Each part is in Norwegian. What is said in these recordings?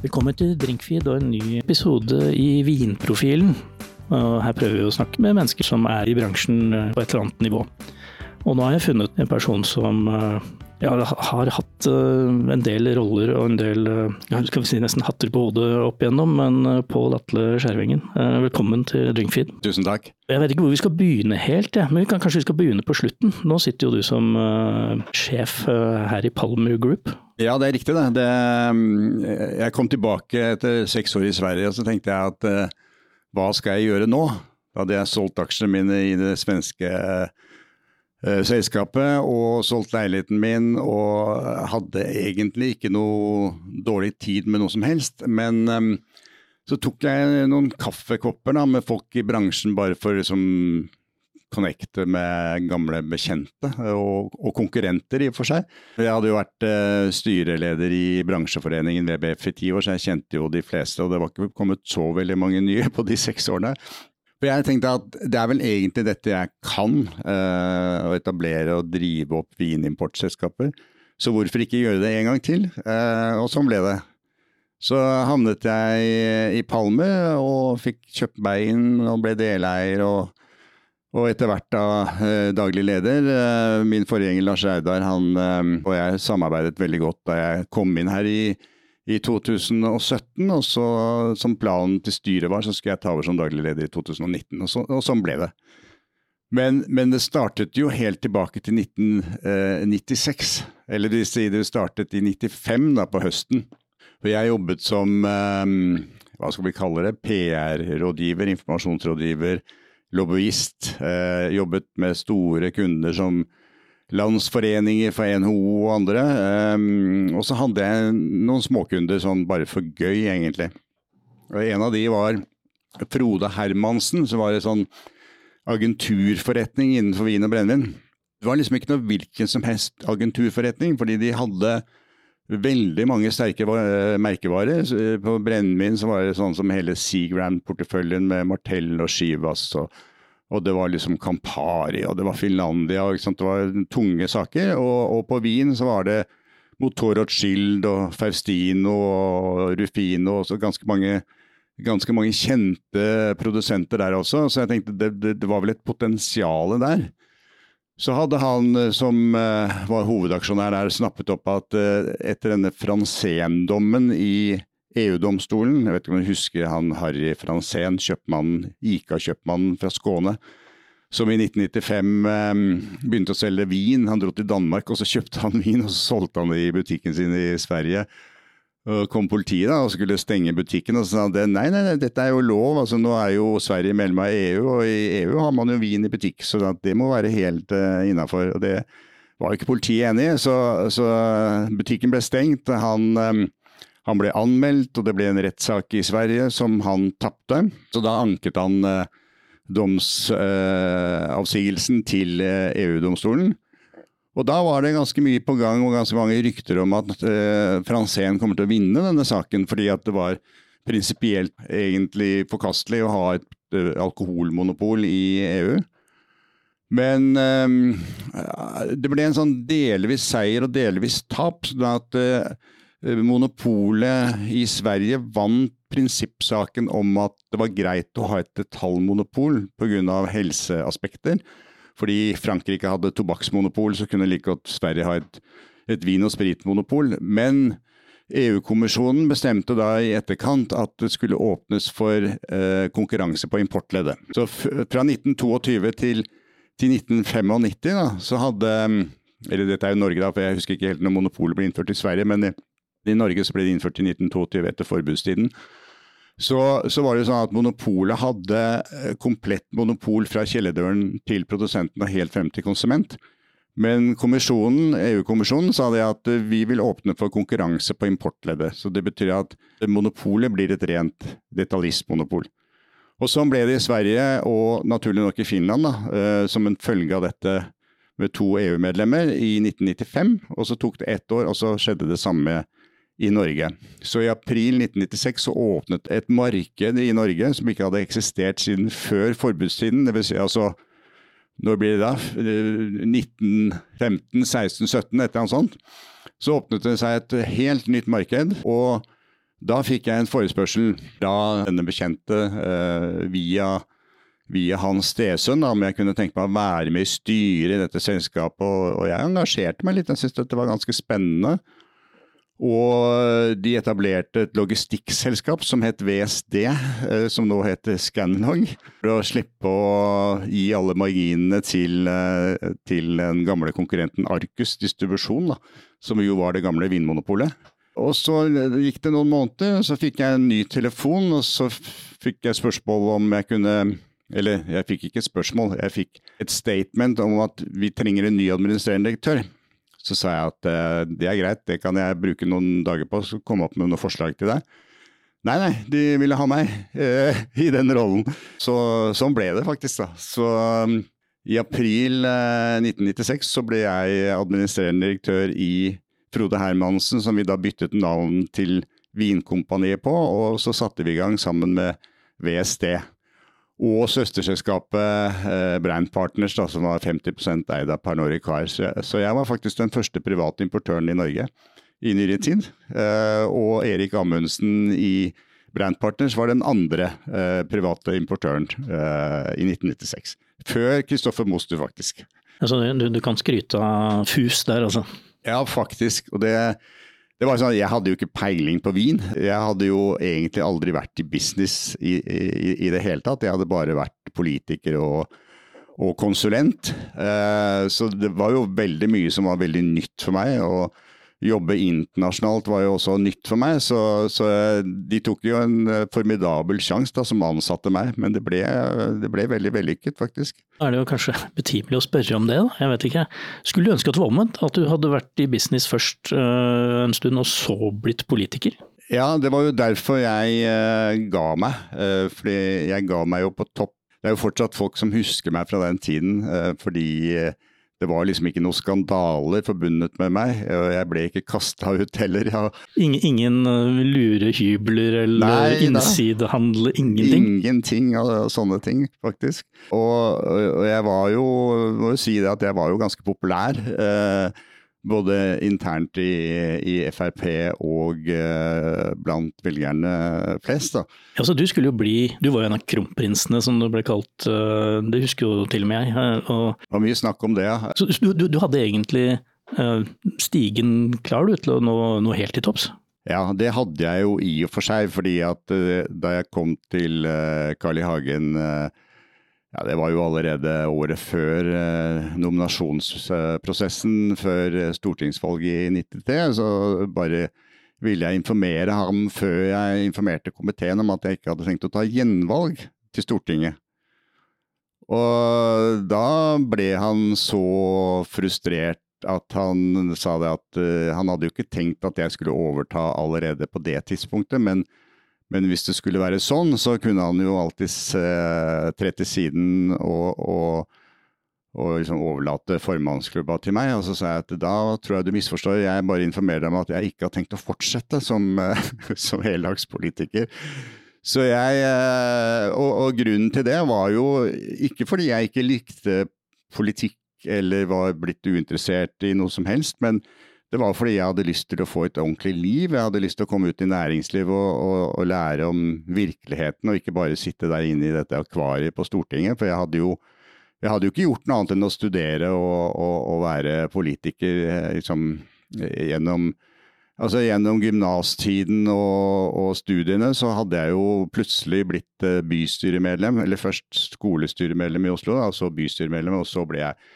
Velkommen til Drinkfeed og en ny episode i Vinprofilen. Og her prøver vi å snakke med mennesker som er i bransjen eh, på et eller annet nivå. Og nå har jeg funnet en person som eh, ja, har hatt eh, en del roller og en del ja, skal vi si nesten hatter på hodet opp igjennom, men Pål Atle Skjervengen, velkommen til Drinkfeed. Tusen takk. Jeg vet ikke hvor vi skal begynne helt, ja. men vi kan, kanskje vi skal begynne på slutten. Nå sitter jo du som sjef her i Palmer Group. Ja, det er riktig det. det. Jeg kom tilbake etter seks år i Sverige og så tenkte jeg at uh, hva skal jeg gjøre nå? Da hadde jeg solgt aksjene mine i det svenske uh, selskapet og solgt leiligheten min og hadde egentlig ikke noe dårlig tid med noe som helst. Men um, så tok jeg noen kaffekopper da, med folk i bransjen bare for liksom connecte med gamle bekjente og, og, konkurrenter, i og for seg. Jeg hadde jo vært uh, styreleder i bransjeforeningen WBF i ti år, så jeg kjente jo de fleste, og det var ikke kommet så veldig mange nye på de seks årene. For jeg tenkte at det er vel egentlig dette jeg kan, uh, å etablere og drive opp vinimportselskaper. Så hvorfor ikke gjøre det en gang til? Uh, og sånn ble det. Så havnet jeg i Palme og fikk kjøpt meg inn og ble deleier. og og etter hvert da eh, daglig leder. Eh, min forgjenger Lars Reidar han eh, og jeg samarbeidet veldig godt da jeg kom inn her i, i 2017. Og så som planen til styret var, så skulle jeg ta over som daglig leder i 2019. Og, så, sånn ble det. Men, men, det startet jo helt tilbake til 1996. Eller det startet i 95 da på høsten. For jeg jobbet som hva skal vi kalle det, PR-rådgiver, informasjonsrådgiver lobbyist. Eh, jobbet med store kunder som landsforeninger for NHO og andre. Eh, og så hadde jeg noen småkunder sånn bare for gøy, egentlig. Og en av de var Frode Hermansen, som var en sånn agenturforretning innenfor vin og brennevin. Det var liksom ikke noe hvilken som helst agenturforretning, fordi de hadde veldig mange sterke merkevarer. På brennevin var det sånn som hele Seagram-porteføljen med Martell og Skivas. Og, og, det var liksom Campari, og det var Finlandia. Det var tunge saker. Og, og, på vin så var det Motor Schild og Faustino og Rufino. og ganske mange, ganske mange kjente produsenter der også. Så jeg tenkte det, det, det var vel et potensial der. Så hadde han eh, som uh, var hovedaksjonær der, snappet opp at uh, etter denne Franzén-dommen i EU-domstolen Jeg vet ikke om du husker han Harry Franzén, kjøpmannen, ICA-kjøpmannen fra Skåne, som i 1995 um, begynte å selge vin. Han dro til Danmark, og så kjøpte han vin, og så solgte han det i butikken sin i Sverige. Kom politiet da, og skulle stenge butikken, og så sa han nei, nei, nei, dette er jo lov. altså Nå er jo Sverige medlem av EU, og i EU har man jo vin i butikk, så det må være helt uh, innafor. Det var ikke politiet enig i, så, så, butikken ble stengt. Han, um, han, ble anmeldt, og det ble en rettssak i Sverige som han tapte. Så da anket han uh, domsavsigelsen uh, til EU-domstolen. Og da var det ganske mye på gang og ganske mange rykter om at eh, Franzén kommer til å vinne denne saken, fordi at det var prinsipielt egentlig forkastelig å ha et eh, alkoholmonopol i EU. Men eh, det ble en sånn delvis seier og delvis tap. sånn at eh, monopolet i Sverige vant prinsippsaken om at det var greit å ha et detaljmonopol pga. helseaspekter. Fordi Frankrike hadde tobakksmonopol, så kunne like godt Sverige ha et, et vin- og spritmonopol. Men EU-kommisjonen bestemte da i etterkant at det skulle åpnes for eh, konkurranse på importleddet. Så fra 1922 til, til 1995 da, så hadde Eller dette er jo Norge, da, for jeg husker ikke helt når monopolet ble innført i Sverige. Men i, Norge så ble det innført i 1922 etter forbudstiden så, så, var det sånn at monopolet hadde eh, komplett monopol fra kjelledøren til produsenten og helt frem til konsument. Men EU-kommisjonen sa det at eh, vi vil åpne for konkurranse på importleddet. Så det betyr at monopolet blir et rent detaljistmonopol. Og sånn ble det i Sverige og naturlig nok i Finland, da, eh, som en følge av dette med to EU-medlemmer i 1995. Og så tok det ett år, og så skjedde det samme i Norge. Så i april 1996 så åpnet et marked i Norge som ikke hadde eksistert siden før forbudstiden. Det vil si altså Når blir det da? 1915, 16, 17, et eller annet sånt. Så åpnet det seg et helt nytt marked. og Da fikk jeg en forespørsel fra denne bekjente eh, via, via hans stesønn om jeg kunne tenke meg å være med i styret i dette selskapet. Og, og jeg engasjerte meg litt, jeg syntes dette var ganske spennende. Og de etablerte et logistikkselskap som het VSD, eh, som nå heter Scanlog. For å slippe å gi alle marginene til, eh, til den gamle konkurrenten Arcus distribusjon, da, som jo var det gamle Vinmonopolet. Og så gikk det noen måneder, så fikk jeg en ny telefon, og så fikk jeg spørsmål om jeg kunne Eller jeg fikk ikke spørsmål, jeg fikk et statement om at vi trenger en ny administrerende direktør. Så sa jeg at eh, det er greit, det kan jeg bruke noen dager på, så komme opp med noen forslag til deg. Nei, nei, de ville ha meg eh, i den rollen. Så sånn ble det faktisk, da. Så um, i april uh, eh, 1996 så ble jeg administrerende direktør i Frode Hermansen, som vi da byttet navn til Vinkompaniet på, og så satte vi i gang sammen med VSD og søsterselskapet eh, Brand Partners, da, som var 50% eid av Pernori Cars. Så, jeg var faktisk den første private importøren i Norge i nyere tid. Eh, og Erik Amundsen i Brand Partners var den andre eh, private importøren eh, i 1996. Før Kristoffer Mostu, faktisk. Altså, du, du, kan skryte av FUS der, altså? Ja, faktisk. Og det det var sånn, Jeg hadde jo ikke peiling på vin. Jeg hadde jo egentlig aldri vært i business i, i, i det hele tatt. Jeg hadde bare vært politiker og, og konsulent. Eh, så det var jo veldig mye som var veldig nytt for meg. og jobbe internasjonalt var jo også nytt for meg, så, så de tok jo en eh, formidabel sjanse da, som ansatte meg. Men det ble, det ble veldig vellykket, faktisk. Da er det jo kanskje betimelig å spørre om det, da. Jeg vet ikke. Skulle du ønske at det var omvendt? At du hadde vært i business først øh, en stund, og så blitt politiker? Ja, det var jo derfor jeg øh, ga meg. Øh, fordi jeg ga meg jo på topp. Det er jo fortsatt folk som husker meg fra den tiden, fordi det var liksom ikke noen skandaler forbundet med meg, og jeg ble ikke kasta ut heller. Ja. Ingen, ingen lure lurehybler eller innsidehandel, ingenting? Ingenting av sånne ting, faktisk. Og, og jeg var jo, må jo si det at jeg var jo ganske populær. Eh, både internt i, i Frp og eh, blant velgerne flest. Da. Ja, så Du skulle jo bli, du var jo en av kronprinsene som det ble kalt, uh, det husker jo til og med jeg. Uh, og, det var mye snakk om det, ja. Så du, du, du hadde egentlig stigen klar du, til å nå, nå, helt til topps? Ja, det hadde jeg jo i og for seg, fordi at da jeg kom til Carl I. Hagen ja, Det var jo allerede året før eh, nominasjonsprosessen, før eh, stortingsvalget i 93. Så bare ville jeg informere ham før jeg informerte komiteen om at jeg ikke hadde tenkt å ta gjenvalg til Stortinget. Og da ble han så frustrert at han sa det at uh, han hadde jo ikke tenkt at jeg skulle overta allerede på det tidspunktet, men men hvis det skulle være sånn, så kunne han jo alltids eh, tre til siden og, og, og liksom overlate formannsklubba til meg. Og så sa jeg at da tror jeg du misforstår, jeg bare informerer deg om at jeg ikke har tenkt å fortsette som, eh, som heldagspolitiker. Så jeg, eh, og, og, grunnen til det var jo ikke fordi jeg ikke likte politikk eller var blitt uinteressert i noe som helst, men det var fordi jeg hadde lyst til å få et ordentlig liv. Jeg hadde lyst til å komme ut i næringslivet og, og, og, lære om virkeligheten, og ikke bare sitte der inne i dette akvariet på Stortinget. For jeg hadde jo, jeg hadde jo ikke gjort noe annet enn å studere og, og være politiker eh, liksom, gjennom Altså Gjennom gymnastiden og, og, studiene så hadde jeg jo plutselig blitt eh, bystyremedlem, eller først skolestyremedlem i Oslo, og så bystyremedlem, og så ble jeg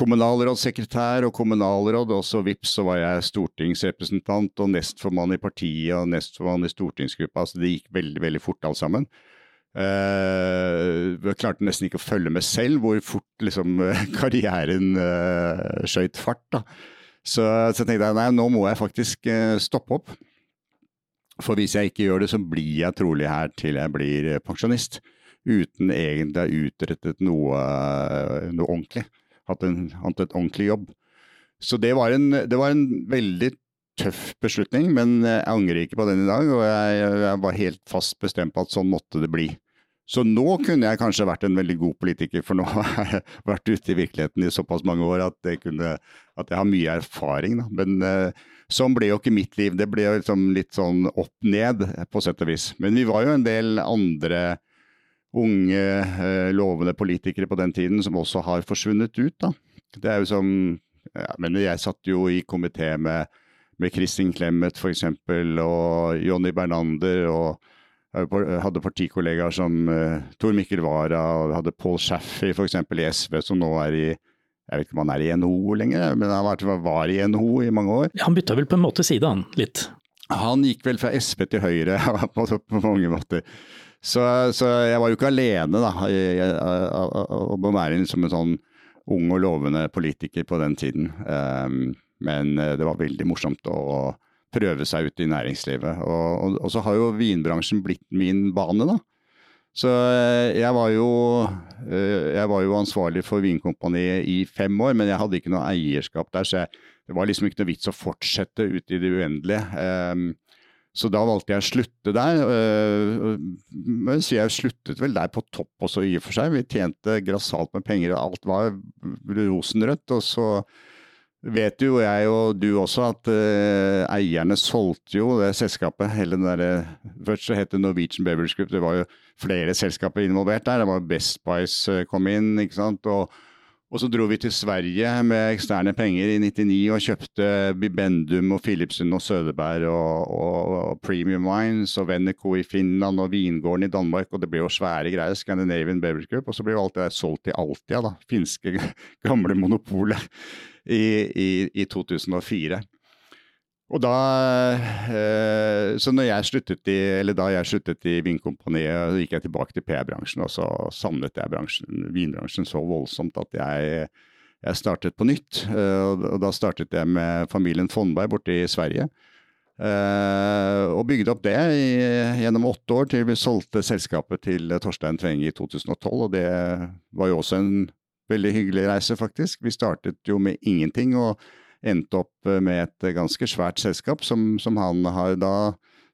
kommunalrådssekretær og kommunalråd, og så vips så var jeg stortingsrepresentant og nestformann i partiet og nestformann i stortingsgruppa. Altså det gikk veldig, veldig fort alt sammen. Uh, jeg klarte nesten ikke å følge med selv hvor fort liksom, karrieren uh, skøyt fart. da. Så, så tenkte jeg nei, nå må jeg faktisk uh, stoppe opp. For hvis jeg ikke gjør det, så blir jeg trolig her til jeg blir pensjonist. Uten egentlig å ha utrettet noe, noe ordentlig hatt en, hatt et ordentlig jobb. Så det var, en, det var en veldig tøff beslutning, men jeg angrer ikke på den i dag. Og jeg, jeg var helt fast bestemt på at sånn måtte det bli. Så nå kunne jeg kanskje vært en veldig god politiker, for nå har jeg vært ute i virkeligheten i såpass mange år at, kunne, at jeg har mye erfaring. Da. Men uh, sånn ble jo ikke mitt liv. Det ble liksom litt sånn opp ned, på sett og vis. Men vi var jo en del andre unge, uh, lovende politikere på den tiden som også har forsvunnet ut. Da. Det er jo som ja, Men jeg satt jo i komité med, med Kristin Clemet f.eks. og Jonny Bernander. og hadde partikollegaer som uh, Tor Mikkel Wara og hadde Paul Shaffey f.eks. i SV, som nå er i jeg vet ikke om han er i NHO lenger, men han var, var i NHO i mange år. Han bytta vel på en måte side, han, litt? Han gikk vel fra SV til Høyre på, på mange måter. Så, så, jeg var jo ikke alene da, om å være liksom en sånn ung og lovende politiker på den tiden. Um, men eh, det var veldig morsomt å prøve seg ut i næringslivet. Og, og, og, så har jo vinbransjen blitt min bane, da. Så eh, jeg var jo, eh, jeg var jo ansvarlig for Vinkompaniet i fem år, men jeg hadde ikke noe eierskap der, så jeg, det var liksom ikke noe vits å fortsette ut i det uendelige. Um, så da valgte jeg å slutte der. Men så jeg sluttet vel der på topp også, i og for seg. Vi tjente grassat med penger, og alt var rosenrødt. Og så vet jo jeg og du også at uh, eierne solgte jo det selskapet. hele den der, Først så het det Norwegian Beverage Group. Det var jo flere selskaper involvert der. Det var Best uh, kom inn. ikke sant, og, og så dro vi til Sverige med eksterne penger i 99 og kjøpte Bibendum og Philipsen og Sødeberg og, og, og Premium Wines og Venneco i Finland og Vingården i Danmark. Og det ble jo svære greier. Scandinavian Beverage Group. Og så ble jo alt det der solgt til Altia, da. Finske gamle monopolet i, i, i 2004. Og da, eh, så når jeg sluttet i, eller da jeg sluttet i Vinkompaniet, gikk jeg tilbake til PR-bransjen, og så savnet jeg bransjen, vinbransjen så voldsomt at jeg, jeg startet på nytt. Eh, og da startet jeg med familien Fondberg borte i Sverige. Eh, og bygde opp det i, gjennom åtte år til vi solgte selskapet til Torstein Tvenge i 2012. Og det var jo også en veldig hyggelig reise, faktisk. Vi startet jo med ingenting og endte opp eh, med et eh, ganske svært selskap som, som han har da,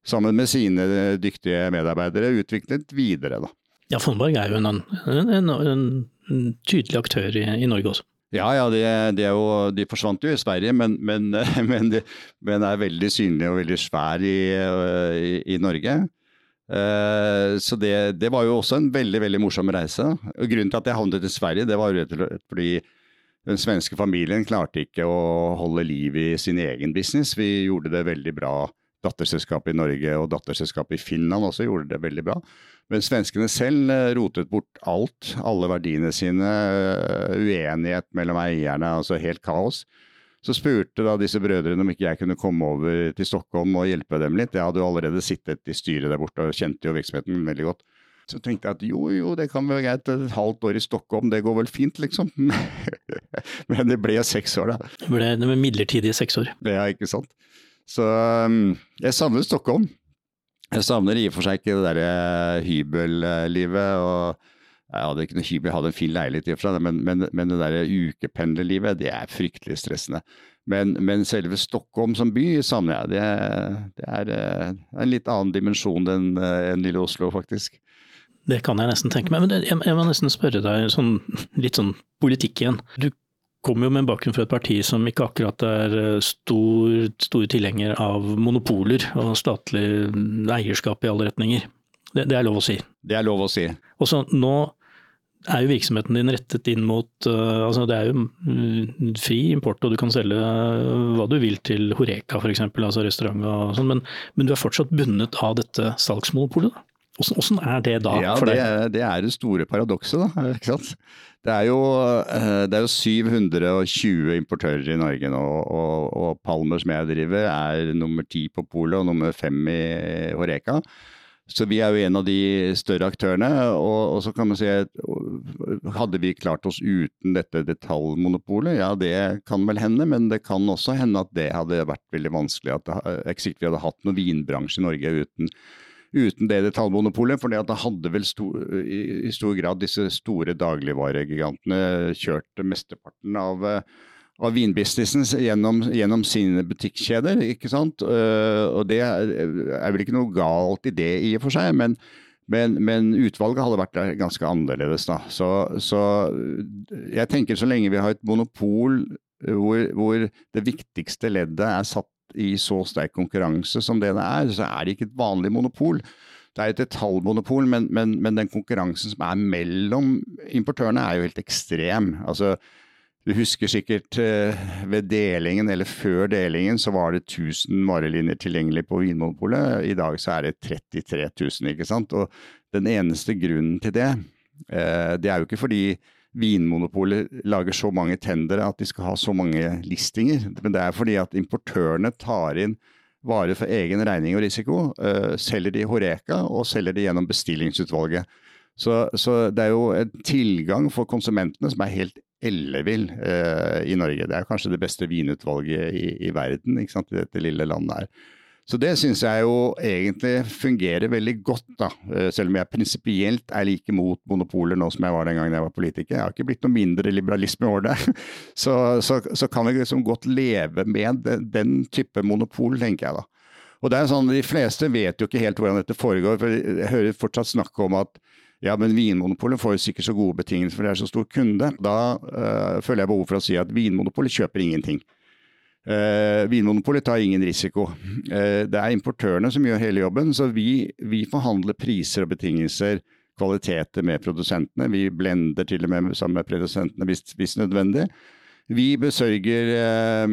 sammen med sine dyktige medarbeidere, utviklet videre. da. Ja, Fonberg er jo en, en, en, en tydelig aktør i, i, Norge også. Ja, ja, de, de, jo, de, forsvant jo i Sverige, men, men, men, de, men er veldig synlige og veldig svær i, i, i Norge. Så det, det, var jo også en veldig veldig morsom reise. Grunnen til at jeg havnet i Sverige, det var rett og slett fordi den svenske familien klarte ikke å holde liv i sin egen business. Vi gjorde det veldig bra. Datterselskapet i Norge og datterselskapet i Finland også gjorde det veldig bra. Men svenskene selv eh, rotet bort alt, alle verdiene sine. Eh, uenighet mellom eierne, altså helt kaos. Så spurte da disse brødrene om ikke jeg kunne komme over til Stockholm og hjelpe dem litt. Jeg hadde jo allerede sittet i styret der borte og kjente jo virksomheten veldig godt. Så tenkte jeg at jo, jo, det kan være greit. Et halvt år i Stockholm, det går vel fint, liksom. Men det ble seks år, da. Det ble det med midlertidige seks år. Ja, ikke sant. Så um, jeg savner Stockholm. Jeg savner i og for seg ikke det derre hybellivet og jeg hadde ikke noe hybel, jeg hadde en fin leilighet i og for seg, men, men, men det der ukependlerlivet, det er fryktelig stressende. Men, men, selve Stockholm som by savner jeg. Det, det er eh, en litt annen dimensjon enn en lille Oslo, faktisk. Det kan jeg nesten tenke meg. Men jeg, jeg må nesten spørre deg sånn, litt sånn politikk igjen. Du kommer jo med en bakgrunn fra et parti som ikke akkurat er eh, stor, stor tilhenger av monopoler og statlig eierskap i alle retninger. Det, det, er lov å si. Det er lov å si. Og så nå er jo virksomheten din rettet inn mot uh, altså Det er jo mm, fri import, og du kan selge hva du vil til Horeka f.eks., altså restaurant og sånn, men, men, du er fortsatt bundet av dette salgsmonopolet. da. Hvordan, er det da ja, for deg? Det, det er det store paradokset, da. ikke sant? Det er, jo, eh, det er jo 720 importører i Norge nå, og, og Palmer som jeg driver er nummer ti på polet og nummer fem i Horeka. Så vi er jo en av de større aktørene. Og, og, så kan man si hadde vi klart oss uten dette detaljmonopolet? Ja, det kan vel hende, men det kan også hende at det hadde vært veldig vanskelig. At det, ikke sikkert vi hadde hatt noen vinbransje i Norge uten, uten det detaljmonopolet. For det hadde vel sto, i, i, stor grad disse store dagligvaregigantene kjørt mesteparten av av vinbusinessen gjennom, gjennom, sine butikkjeder. ikke sant? Uh, og det er, vel ikke noe galt i det i og for seg, men, Men, men, utvalget hadde vært ganske annerledes, da. Så, så, jeg tenker så lenge vi har et monopol hvor, hvor, det viktigste leddet er satt i så sterk konkurranse som det det er, så er det ikke et vanlig monopol. Det er et detaljmonopol, men, men, men den konkurransen som er mellom importørene er jo helt ekstrem. Altså, du husker sikkert eh, ved delingen, eller før delingen, så var det 1000 varelinjer tilgjengelig på Vinmonopolet. I dag så er det 33 000, ikke sant. Og den eneste grunnen til det, eh, det er jo ikke fordi Vinmonopolet lager så mange tendere at de skal ha så mange listinger, men det er fordi at importørene tar inn varer for egen regning og risiko, eh, selger de i Horeka og selger de gjennom bestillingsutvalget. Så, så, det er jo en tilgang for konsumentene som er helt ellevill eh, i Norge. Det er kanskje det beste vinutvalget i, i verden dette lille landet her. Så det syns jeg jo egentlig fungerer veldig godt, da. Eh, selv om jeg prinsipielt er like mot monopoler nå som jeg var den gangen jeg var politiker. Jeg har ikke blitt noe mindre liberalisme over det. Så, så, så kan vi liksom godt leve med den, type monopol, tenker jeg da. Og det er sånn, De fleste vet jo ikke helt hvordan dette foregår. for Jeg hører fortsatt snakke om at ja, men Vinmonopolet får jo sikkert så gode betingelser for det er så stor kunde. Da øh, føler jeg behov for å si at Vinmonopolet kjøper ingenting. Uh, Vinmonopolet tar ingen risiko. Eh, det er importørene som gjør hele jobben, så vi, vi forhandler priser og betingelser, kvaliteter med produsentene. Vi blender til og med sammen med produsentene hvis, hvis nødvendig. Vi besørger eh,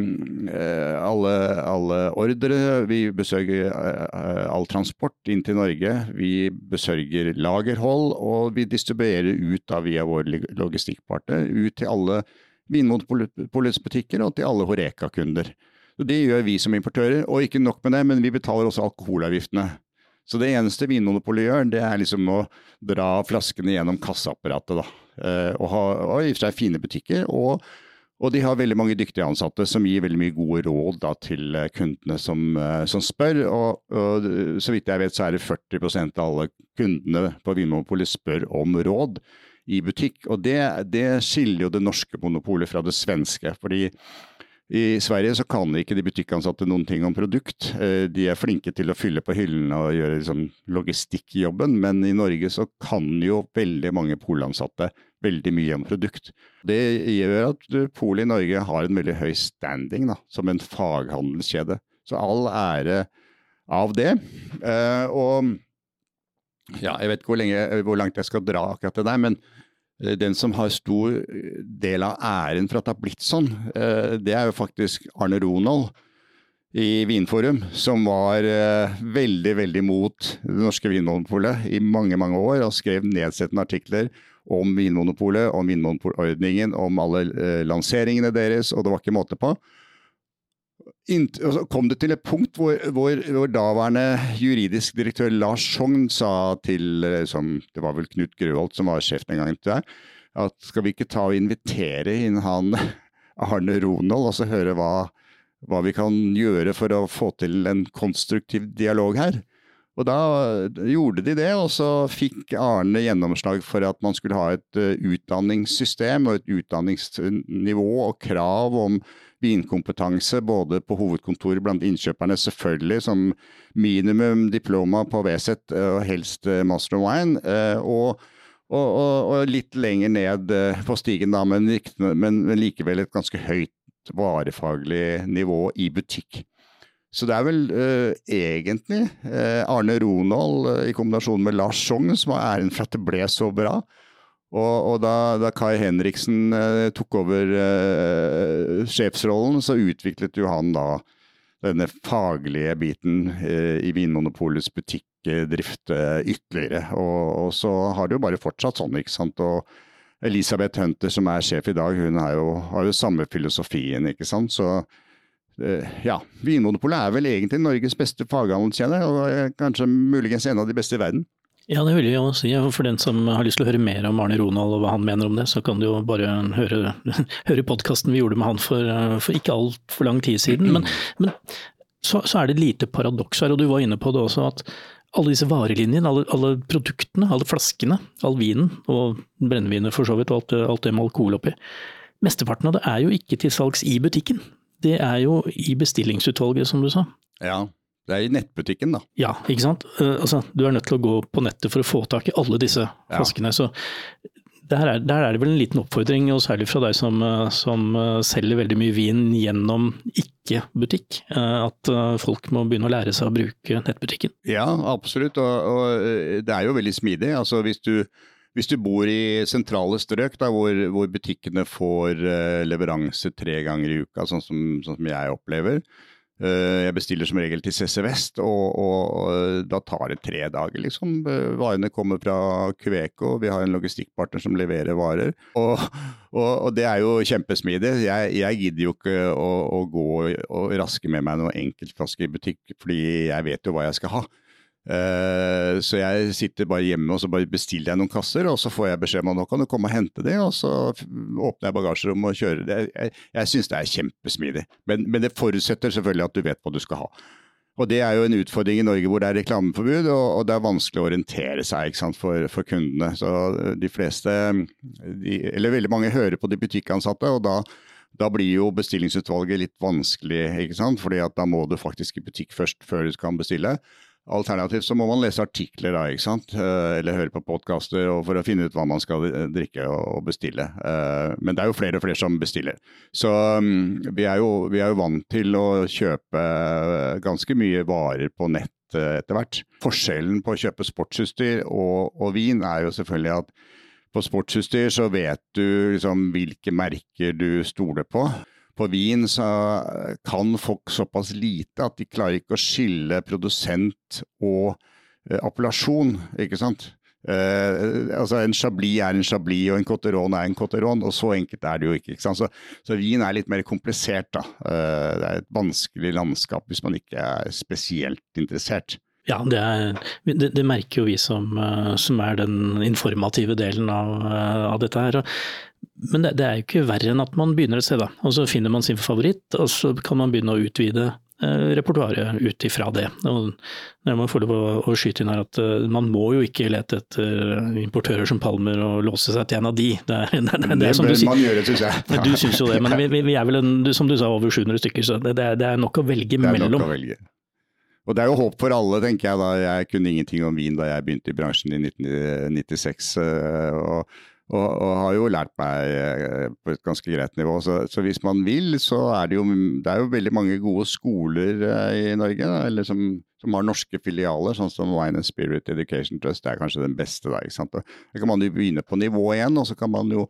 eh, alle, alle ordre, vi besørger eh, all transport inn til Norge. Vi besørger lagerhold, og vi distribuerer ut da via vår logistikkpartner ut til alle Vinmonopolets butikker og til alle Horeka-kunder. Det gjør vi som importører, og ikke nok med det, men vi betaler også alkoholavgiftene. Så det eneste Vinmonopolet gjør, det er liksom å dra flaskene gjennom kasseapparatet, da. Og har i og for seg fine butikker. og og de har veldig mange dyktige ansatte som gir veldig mye gode råd da, til eh, kundene som, eh, som spør. Og, og, så vidt jeg vet så er det 40% av alle kundene på Vinmonopolet spør om råd i butikk. Og det, det skiller jo det norske monopolet fra det svenske. fordi i Sverige så kan ikke de butikkansatte noen ting om produkt. Eh, de er flinke til å fylle på hyllene og gjøre liksom logistikkjobben, men i Norge så kan jo veldig mange polansatte veldig mye om produkt. Det gjør at polet i Norge har en veldig høy standing da, som en faghandelskjede. Så all ære av det. Eh, og ja, jeg vet ikke hvor, lenge, hvor langt jeg skal dra akkurat det der, men Eh, den som har stor eh, del av æren for at det har blitt sånn, eh, det er jo faktisk Arne Ronald i Vinforum, som var veldig, veldig mot det norske vinmonopolet i mange, mange år, og skrev nedsettende artikler om Vinmonopolet, om Vinmonopolordningen, om alle lanseringene deres, og det var ikke måte på. Så kom det til et punkt hvor, hvor, hvor, daværende juridisk direktør Lars Sogn sa til som, Det var vel Knut Grøholt som var sjef den gangen, der, at skal vi ikke ta og invitere inn han Arne Ronald og så høre hva, hva vi kan gjøre for å få til en konstruktiv dialog her? Og da gjorde de det, og så fikk Arne gjennomslag for at man skulle ha et uh, utdanningssystem og et utdanningsnivå og krav om vinkompetanse både på hovedkontoret blant innkjøperne, selvfølgelig som minimum diploma på VZ og helst eh, master of wine. Eh, og, og, og, og litt lenger ned eh, på stigen, da, men, men, men likevel et ganske høyt varefaglig nivå i butikk. Så det er vel uh, egentlig uh, Arne Ronald uh, i kombinasjon med Lars Sogn som har æren for at det ble så bra. Og, og da, da, Kai Henriksen eh, tok over eh, sjefsrollen, så utviklet jo han da denne faglige biten eh, i Vinmonopolets butikkdrift eh, ytterligere. Og, og, så har det jo bare fortsatt sånn, ikke sant. Og Elisabeth Hunter som er sjef i dag, hun jo, har jo samme filosofien, ikke sant. Så eh, ja, Vinmonopolet er vel egentlig Norges beste faghandelskjede, og kanskje muligens en av de beste i verden. Ja, det vil jeg jo si. For den som har lyst til å høre mer om Arne Ronald og hva han mener om det, så kan du jo bare høre, høre podkasten vi gjorde med han for, for ikke altfor lang tid siden. Men, men så, så, er det et lite paradoks her, og du var inne på det også, at alle disse varelinjene, alle, alle produktene, alle flaskene, all vinen og brennevinet for så vidt, og alt, alt det med alkohol oppi, mesteparten av det er jo ikke til salgs i butikken. Det er jo i bestillingsutvalget, som du sa. Ja, Det er i nettbutikken, da. Ja, ikke sant. Uh, altså, du er nødt til å gå på nettet for å få tak i alle disse flaskene. Ja. Så der er, der er, det vel en liten oppfordring, og særlig fra deg som, eh, som eh, selger veldig mye vin gjennom ikke-butikk, at folk må begynne å lære seg å bruke nettbutikken. Ja, absolutt. Og, og det er jo veldig smidig. Altså, hvis du hvis du bor i sentrale strøk da, hvor, hvor, butikkene får leveranse tre ganger i uka, sånn som, sånn som jeg opplever, Eh, jeg bestiller som regel til CC Vest, og, og, da tar det tre dager, liksom. Eh, varene kommer fra Kveko, vi har en logistikkpartner som leverer varer. Og, og, og det er jo kjempesmidig. Jeg, jeg gidder jo ikke å, å, gå og raske med meg noen enkeltflaske i butikk, fordi jeg vet jo hva jeg skal ha. Uh, så jeg sitter bare hjemme og så bare bestiller jeg noen kasser, og så får jeg beskjed om at nå kan du komme og hente det, og så åpner jeg bagasjerommet og kjører det. Jeg, jeg syns det er kjempesmidig, men, men, det forutsetter selvfølgelig at du vet hva du skal ha. Og Det er jo en utfordring i Norge hvor det er reklameforbud, og, og det er vanskelig å orientere seg sant, for, for, kundene. Så de fleste, de, eller veldig mange, hører på de butikkansatte, og da da blir jo bestillingsutvalget litt vanskelig, ikke sant? fordi da må du faktisk i butikk først før du kan bestille. Alternativt så må man lese artikler da, ikke sant? Eh, eller høre på podkaster for å finne ut hva man skal drikke og bestille. Eh, men det er jo flere og flere som bestiller. Så mm, vi er jo, vi er jo vant til å kjøpe ganske mye varer på nett eh, etter hvert. Forskjellen på å kjøpe sportsutstyr og, og vin er jo selvfølgelig at på sportsutstyr så vet du liksom hvilke merker du stoler på på vin så kan folk såpass lite at de klarer ikke å skille produsent og eh, appellasjon, ikke sant. Eh, altså En chablis er en chablis, og en cotteron er en cotteron, og så enkelt er det jo ikke. ikke? Så, så vin er litt mer komplisert. da. Eh, det er et vanskelig landskap hvis man ikke er spesielt interessert. Ja, det, er, det, det, merker jo vi som, som, er den informative delen av, av dette her. Men det, det, er jo ikke verre enn at man begynner et sted, da. Og så finner man sin favoritt, og så kan man begynne å utvide eh, repertoaret ut ifra det. Og jeg man får lov å skyte inn her at uh, man må jo ikke lete etter importører som Palmer og låse seg til en av de. Det, er, det, det, det som du sier. Man gjøre, syns jeg. Du syns jo det, men vi, vi, er vel en, som du sa over 700 stykker, så det, er, er nok å velge mellom. Nok å velge. Og det er jo håp for alle, tenker jeg da. Jeg kunne ingenting om vin da jeg begynte i bransjen i 1996. Eh, og, og, og har jo lært meg eh, på et ganske greit nivå. Så, så, hvis man vil, så er det jo Det er jo veldig mange gode skoler eh, i Norge, da, som, som, har norske filialer, sånn som Wine and Spirit Education Trust. Det er kanskje den beste, da. ikke sant? Da kan man jo begynne på nivå én, og så kan man jo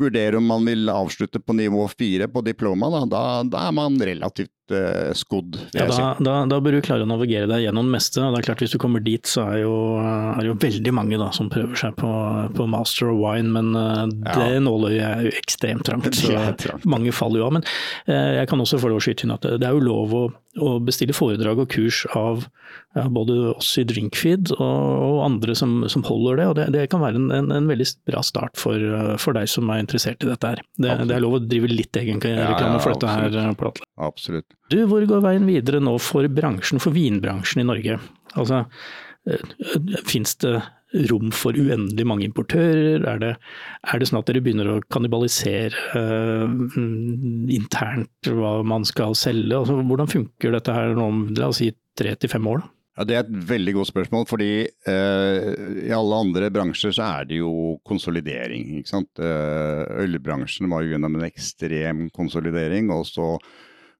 vurdere om man vil avslutte på nivå fire på diploma, da, da, da er man relativt uh, skodd. Ja, da, da, da, bør du klare å navigere deg gjennom det meste. Det er klart Hvis du kommer dit, så er jo, er jo veldig mange da, som prøver seg på, på master of wine, men uh, det ja. nåløyet er jo ekstremt trangt. Så trangt. mange faller jo av. Men uh, jeg kan også få lov å skyte inn at det er jo lov å, å bestille foredrag og kurs av ja, både oss i Drinkfeed og, og andre som, som, holder det. og Det, det kan være en, en, en, veldig bra start for, for, deg som er interessert i dette her. Det, det er lov å drive litt egenreklame ja, ja, for dette her. Platle. Absolutt. Du, hvor går veien videre nå for bransjen, for vinbransjen i Norge? Altså, eh, Fins det rom for uendelig mange importører? Er det, er det sånn at dere begynner å kannibalisere uh, internt hva man skal selge? Altså, hvordan funker dette her nå om la oss si tre til fem år? Ja, Det er et veldig godt spørsmål, fordi eh, i alle andre bransjer så er det jo konsolidering. ikke sant? Eh, ølbransjen var jo gjennom en ekstrem konsolidering, og så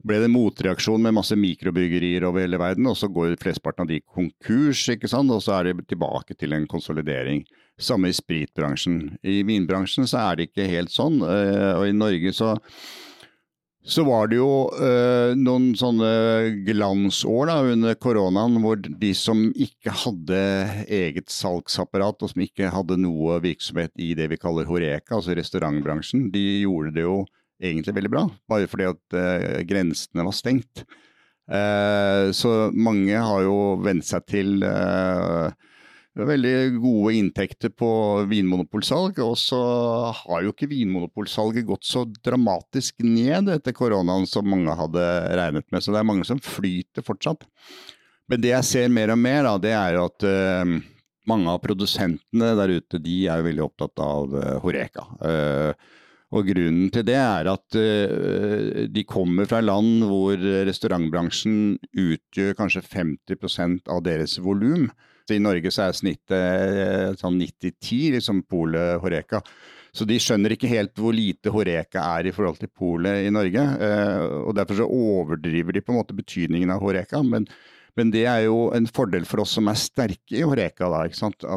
ble det motreaksjon med masse mikrobryggerier over hele verden, og så går flesteparten av de konkurs, ikke sant? og så er det tilbake til en konsolidering. Samme i spritbransjen. I vinbransjen så er det ikke helt sånn, eh, og i Norge så så var det jo øh, noen sånne glansår da, under koronaen hvor de som ikke hadde eget salgsapparat og som ikke hadde noe virksomhet i det vi kaller horeka, altså restaurantbransjen, de gjorde det jo egentlig veldig bra. Bare fordi at eh, grensene var stengt. Eh, så mange har jo vent seg til eh, veldig gode inntekter på vinmonopolsalg. Og så har jo ikke vinmonopolsalget gått så dramatisk ned etter koronaen som mange hadde regnet med. Så det er mange som flyter fortsatt. Men det jeg ser mer og mer, da, det er jo at uh, mange av produsentene der ute de er jo veldig opptatt av uh, Horeka. Uh, Og Grunnen til det er at uh, de kommer fra land hvor restaurantbransjen utgjør kanskje 50% av deres volum. I Norge så er snittet sånn 90-10, liksom Polet Horeca. Så de skjønner ikke helt hvor lite Horeca er i forhold til polet i Norge. Uh, og Derfor så overdriver de på en måte betydningen av Horeca. Men, men, det er jo en fordel for oss som er sterke i Horeca, da,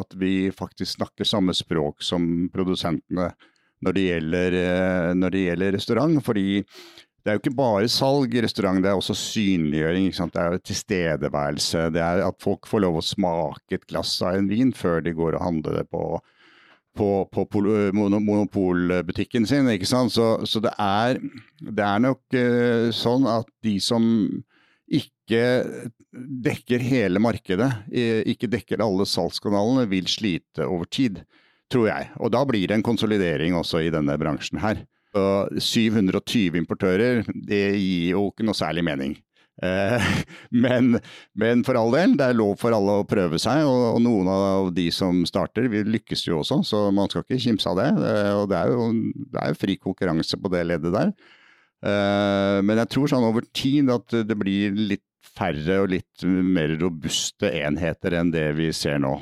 at vi faktisk snakker samme språk som produsentene når det gjelder, uh, når det gjelder restaurant. fordi det er jo ikke bare salg i restaurant, det er også synliggjøring. Det er jo tilstedeværelse. Det er at folk får lov å smake et glass av en vin før de går og handler det på på, på monopolbutikken sin. ikke sant? Så, så det, er, det, er, nok uh, sånn at de som ikke dekker hele markedet, ikke dekker alle salgskanalene, vil slite over tid, tror jeg. Og da blir det en konsolidering også i denne bransjen her. Og 720 importører, det gir jo ikke noe særlig mening. Eh, men, men, for all del, det er lov for alle å prøve seg, og, og noen av de som starter, vi lykkes jo også, så man skal ikke kimse av det. Eh, og det er, jo, det er jo fri konkurranse på det leddet der. Eh, men jeg tror sånn over tid at det blir litt færre og litt mer robuste enheter enn det vi ser nå.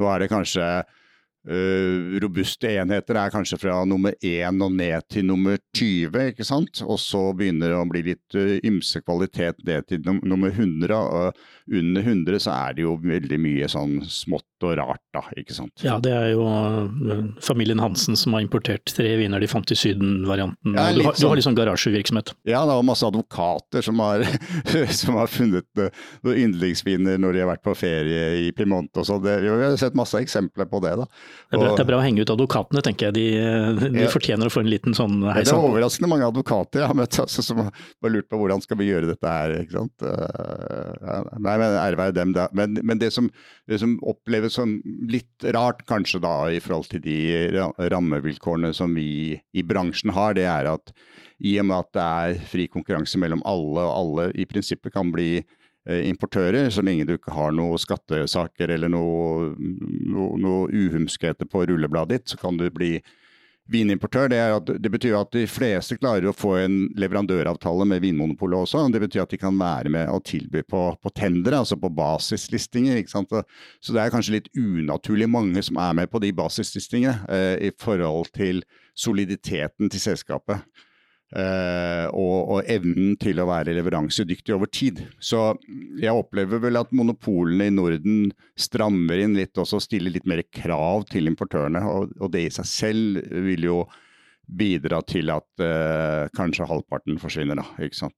Nå er det kanskje Uh, robuste enheter er kanskje fra nummer 1 og ned til nummer 20, ikke sant? Og så begynner det å bli litt uh, ymse kvalitet ned til num nummer 100. Og under 100 så er det jo veldig mye sånn smått og rart, da, ikke sant. Ja, det er jo uh, familien Hansen som har importert tre viner de fant i Syden-varianten. Ja, du, har, du har sånn garasjevirksomhet? Ja, det var masse advokater som har, som har funnet noen yndlingsviner når de har vært på ferie i Piemonte og sånn. Vi har sett masse eksempler på det, da. Det er, bra, det er, bra, å henge ut advokatene, tenker jeg. De, de ja. fortjener å få en liten sånn heis. Det er overraskende mange advokater jeg har møtt altså, som har lurt på hvordan skal vi gjøre dette her. ikke sant? Uh, nei, men ære være dem, da. Men, men det, som, det, som, oppleves som litt rart, kanskje da, i forhold til de rammevilkårene som vi i bransjen har, det er at i og med at det er fri konkurranse mellom alle, og alle i prinsippet kan bli Eh, importører, så lenge du ikke har noen skattesaker eller noe, noe, noe uhumskheter på rullebladet ditt, så kan du bli vinimportør. Det, at, det, betyr at de fleste klarer å få en leverandøravtale med Vinmonopolet også. Det betyr at de kan være med og tilby på, på tendere, altså på basislistinger. Så det er kanskje litt unaturlig mange som er med på de basislistingene eh, i forhold til soliditeten til selskapet. Uh, og, og, evnen til å være leveransedyktig over tid. Så jeg opplever vel at monopolene i Norden strammer inn litt også, stiller litt mer krav til importørene. Og, og det i seg selv vil jo bidra til at uh, kanskje halvparten forsvinner, da?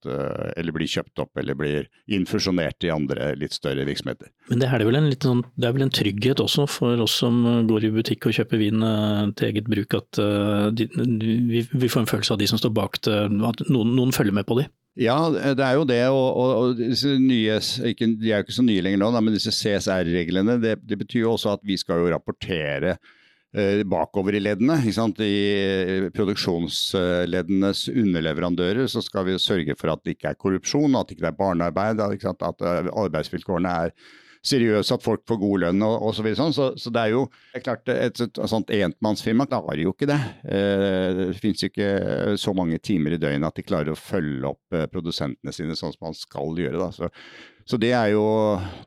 Uh, eller blir kjøpt opp eller blir infusjonert i andre litt større virksomheter. Men det er, vel en, sånn, det er vel en trygghet også for oss som går i butikk og kjøper vin uh, til eget bruk, at de, vi, vi, får en følelse av de som står bak det, at noen, noen følger med på de? Ja, det er jo det. Og, og, og disse nye, ikke, de er jo ikke så nye lenger nå, da, men disse CSR-reglene det, det betyr jo også at vi skal jo rapportere Eh, bakover i leddene. I eh, produksjonsleddenes underleverandører så skal vi sørge for at det ikke er korrupsjon, at det ikke er barnearbeid, at eh, arbeidsvilkårene er seriøse, at folk får god lønn og osv. Så, sånn. så, så det er jo det er klart, et, et, et sånt enmannsfirma klarer jo ikke det. Det finnes ikke så mange timer i døgnet at de klarer å følge opp produsentene sine sånn som man skal gjøre. Da. Så, så det er jo,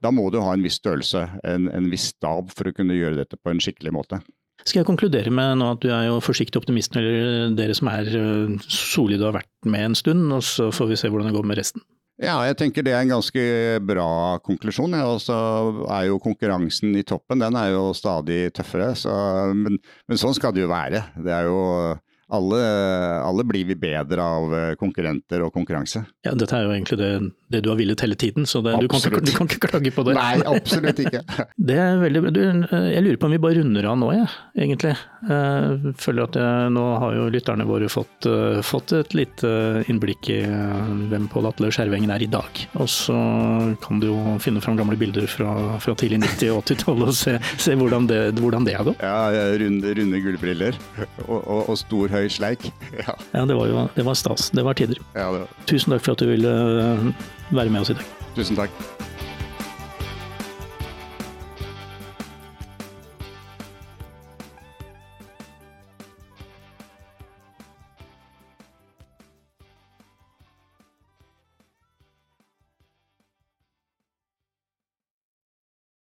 da må du ha en viss størrelse, en, en viss stab for å kunne gjøre dette på en skikkelig måte. Skal jeg konkludere med nå at du er jo forsiktig optimist når dere som er eh, solide og har vært med en stund, og så får vi se hvordan det går med resten? Ja, jeg tenker det er en ganske bra konklusjon. Ja. Og så er jo konkurransen i toppen, den er jo stadig tøffere. Så, men, men, sånn skal det jo være. Det er jo alle, alle, blir vi bedre av eh, konkurrenter og konkurranse. Ja, Dette er jo egentlig det, det du har villet hele tiden, så det, du, kan ikke, du, kan ikke, klage på det. Nei, absolutt ikke. det er veldig, du, jeg lurer på om vi bare runder av nå, jeg, egentlig. Jeg eh, føler at jeg, Nå har jo lytterne våre fått, fått et lite innblikk i hvem Pål Atle Skjervengen er i dag. Og så kan du jo finne fram gamle bilder fra, fra tidlig 90- og 80-tallet og se, se hvordan, det, hvordan det er gått. Ja, runde, runde gullbriller og, og, og stor høy sleik. Ja, ja det, var jo, det var stas. Det var tider. Ja, det var. Tusen takk for at du ville eh, være med oss i dag. Tusen takk.